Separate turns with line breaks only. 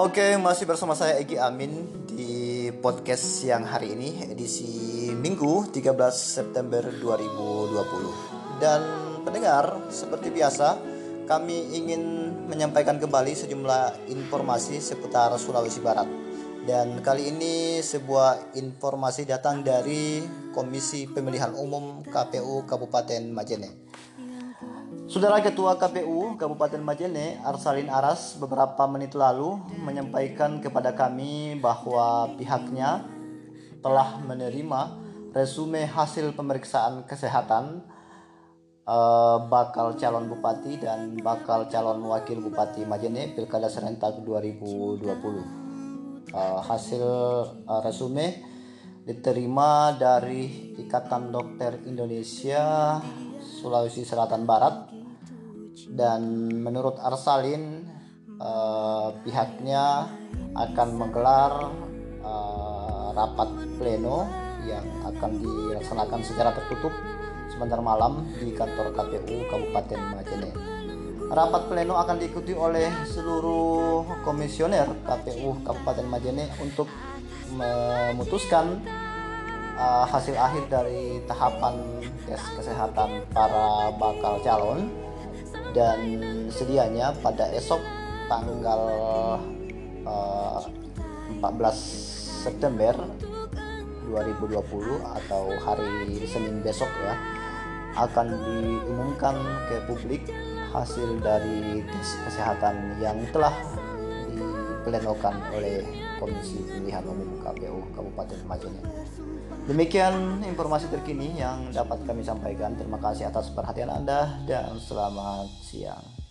Oke, masih bersama saya Egi Amin di podcast siang hari ini edisi Minggu 13 September 2020. Dan pendengar, seperti biasa, kami ingin menyampaikan kembali sejumlah informasi seputar Sulawesi Barat. Dan kali ini sebuah informasi datang dari Komisi Pemilihan Umum KPU Kabupaten Majene. Saudara Ketua KPU Kabupaten Majene, Arsalin Aras, beberapa menit lalu menyampaikan kepada kami bahwa pihaknya telah menerima resume hasil pemeriksaan kesehatan uh, bakal calon bupati dan bakal calon wakil bupati Majene Pilkada serentak 2020. Uh, hasil uh, resume diterima dari Ikatan Dokter Indonesia Sulawesi Selatan Barat dan menurut Arsalin uh, pihaknya akan menggelar uh, rapat pleno yang akan dilaksanakan secara tertutup sebentar malam di kantor KPU Kabupaten Majene. Rapat pleno akan diikuti oleh seluruh komisioner KPU Kabupaten Majene untuk memutuskan uh, hasil akhir dari tahapan tes kesehatan para bakal calon dan sedianya pada esok tanggal uh, eh, 14 September 2020 atau hari Senin besok ya akan diumumkan ke publik hasil dari tes kesehatan yang telah diplenokan oleh Komisi Pemilihan Umum KPU Kabupaten Majene. Demikian informasi terkini yang dapat kami sampaikan. Terima kasih atas perhatian Anda dan selamat siang.